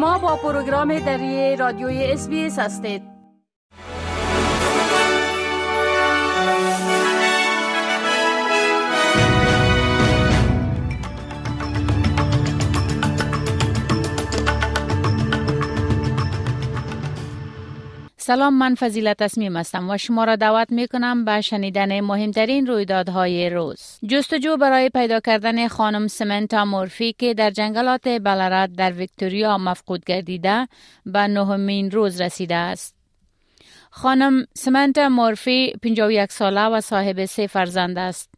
شما با پروگرام دری رادیوی اس هستید. سلام من فضیلت تصمیم هستم و شما را دعوت می کنم به شنیدن مهمترین رویدادهای روز. جستجو برای پیدا کردن خانم سمنتا مورفی که در جنگلات بلرات در ویکتوریا مفقود گردیده به نهمین روز رسیده است. خانم سمنتا مورفی 51 ساله و صاحب سه فرزند است.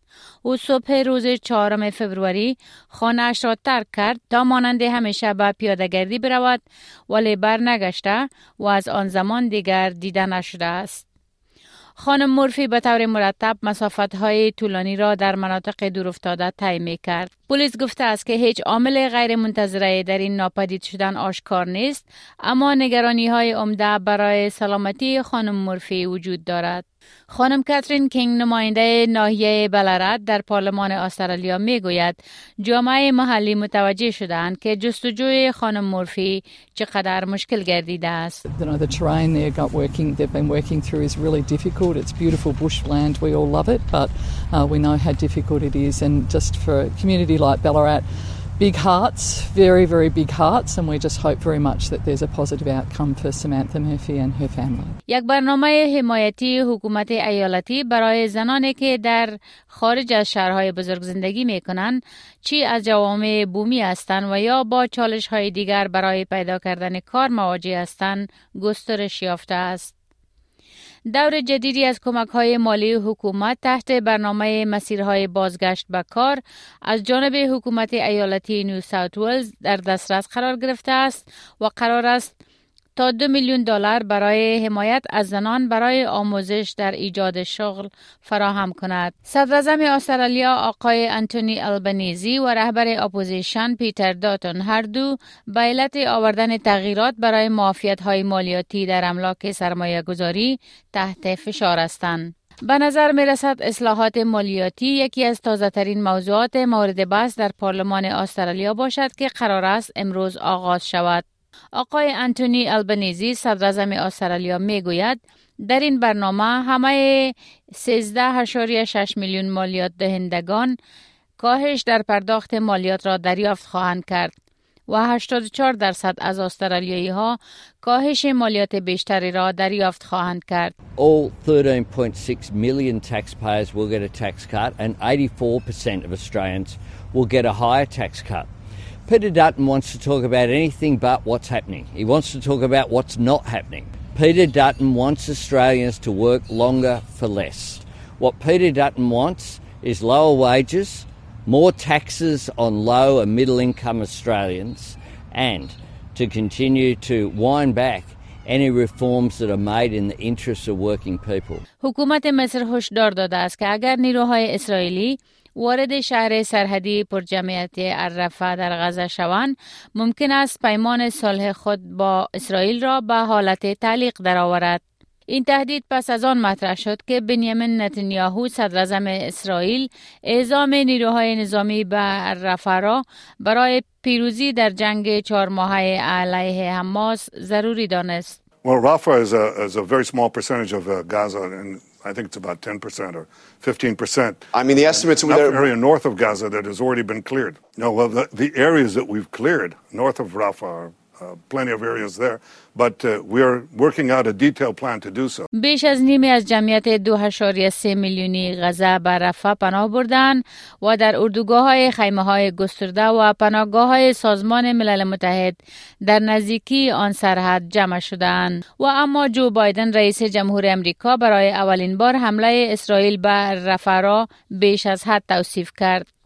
او صبح روز چهارم فوریه خانهاش را ترک کرد تا مانند همیشه به پیادهگردی برود ولی برنگشته و از آن زمان دیگر دیده نشده است. خانم مورفی به طور مرتب مسافت های طولانی را در مناطق دورافتاده طی می کرد. پلیس گفته است که هیچ عامل غیر منتظره در این ناپدید شدن آشکار نیست اما نگرانی های عمده برای سلامتی خانم مورفی وجود دارد. خانم کاترین کینگ نماینده ناحیه بلرد در پارلمان استرالیا می گوید جامعه محلی متوجه شدند که جستجوی خانم مورفی چقدر مشکل گردیده است. Uh, Ballarat big hearts, very, very big hearts, and we just hope very much that there's a positive outcome for Samantha Murphy and her family. یک برنامه حمایتی حکومت ایالتی برای زنانی که در خارج از شهرهای بزرگ زندگی می کنند چی از جوامع بومی هستند و یا با چالش های دیگر برای پیدا کردن کار مواجه هستند گسترش یافته است. دور جدیدی از کمک های مالی حکومت تحت برنامه مسیرهای بازگشت به کار از جانب حکومت ایالتی نیو ساوت ولز در دسترس قرار گرفته است و قرار است تا دو میلیون دلار برای حمایت از زنان برای آموزش در ایجاد شغل فراهم کند. صدر استرالیا آقای انتونی البنیزی و رهبر اپوزیشن پیتر داتون هر دو به علت آوردن تغییرات برای معافیت های مالیاتی در املاک سرمایه گذاری تحت فشار هستند. به نظر می رسد اصلاحات مالیاتی یکی از تازه ترین موضوعات مورد بحث در پارلمان استرالیا باشد که قرار است امروز آغاز شود. آقای انتونی البنیزی صدر استرالیا می گوید در این برنامه همه 13.6 میلیون مالیات دهندگان کاهش در پرداخت مالیات را دریافت خواهند کرد و 84 درصد از استرالیایی ها کاهش مالیات بیشتری را دریافت خواهند کرد. All 13.6 million taxpayers will get a tax cut and 84% of Australians will get a higher tax cut. Peter Dutton wants to talk about anything but what's happening. He wants to talk about what's not happening. Peter Dutton wants Australians to work longer for less. What Peter Dutton wants is lower wages, more taxes on low and middle income Australians, and to continue to wind back any reforms that are made in the interests of working people. حکومت مصر هشدار داده است که اگر نیروهای اسرائیلی وارد شهر سرحدی پرجمعیت الرفه در غزه شوند ممکن است پیمان صلح خود با اسرائیل را به حالت تعلیق درآورد این تهدید پس از آن مطرح شد که بنیامین نتانیاهو صدر اسرائیل اعزام نیروهای نظامی به رفع را برای پیروزی در جنگ چهار ماهه علیه حماس ضروری دانست. Well, Rafah is a, is a very small percentage of uh, Gaza, and I think it's about 10% or 15%. I mean, the estimates... Enough area north of Gaza that has already been cleared. No, well, the, the areas that we've cleared north of Rafah plenty of areas there, but uh, we are working out a detailed plan to do so. بیش از نیمی از جمعیت 2.3 میلیونی غزه به رفح پناه بردن و در اردوگاه های خیمه های گسترده و پناهگاه های سازمان ملل متحد در نزدیکی آن سرحد جمع شدند و اما جو بایدن رئیس جمهور امریکا برای اولین بار حمله اسرائیل به رفح را بیش از حد توصیف کرد.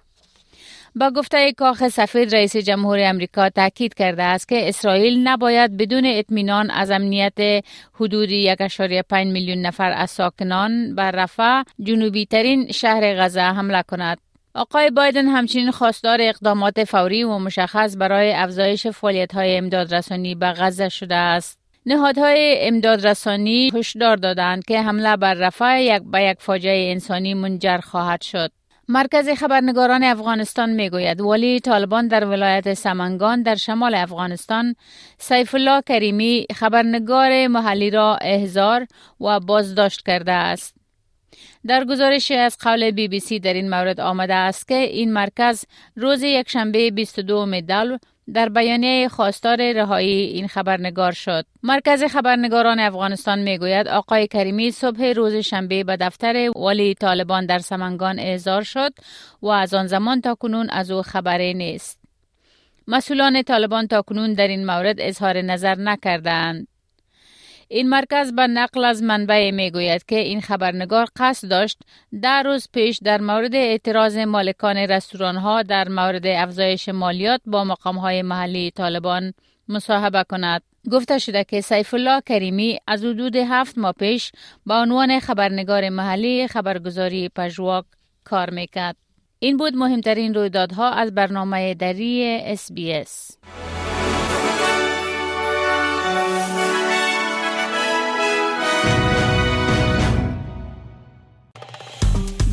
با گفته کاخ سفید رئیس جمهور امریکا تاکید کرده است که اسرائیل نباید بدون اطمینان از امنیت حدود 1.5 میلیون نفر از ساکنان بر رفح جنوبی ترین شهر غزه حمله کند. آقای بایدن همچنین خواستار اقدامات فوری و مشخص برای افزایش فعالیت های امدادرسانی به غزه شده است. نهادهای امدادرسانی هشدار دادند که حمله بر رفح یک به یک فاجعه انسانی منجر خواهد شد. مرکز خبرنگاران افغانستان می گوید ولی طالبان در ولایت سمنگان در شمال افغانستان سیف الله کریمی خبرنگار محلی را احضار و بازداشت کرده است. در گزارشی از قول بی بی سی در این مورد آمده است که این مرکز روز یکشنبه 22 مدل در بیانیه خواستار رهایی این خبرنگار شد. مرکز خبرنگاران افغانستان می‌گوید آقای کریمی صبح روز شنبه به دفتر ولی طالبان در سمنگان اعزار شد و از آن زمان تا کنون از او خبری نیست. مسئولان طالبان تا کنون در این مورد اظهار نظر نکردند. این مرکز به نقل از منبع می گوید که این خبرنگار قصد داشت در روز پیش در مورد اعتراض مالکان رستوران ها در مورد افزایش مالیات با مقام های محلی طالبان مصاحبه کند. گفته شده که سیف الله کریمی از حدود هفت ماه پیش با عنوان خبرنگار محلی خبرگزاری پژواک کار می‌کرد. این بود مهمترین رویدادها از برنامه دری اس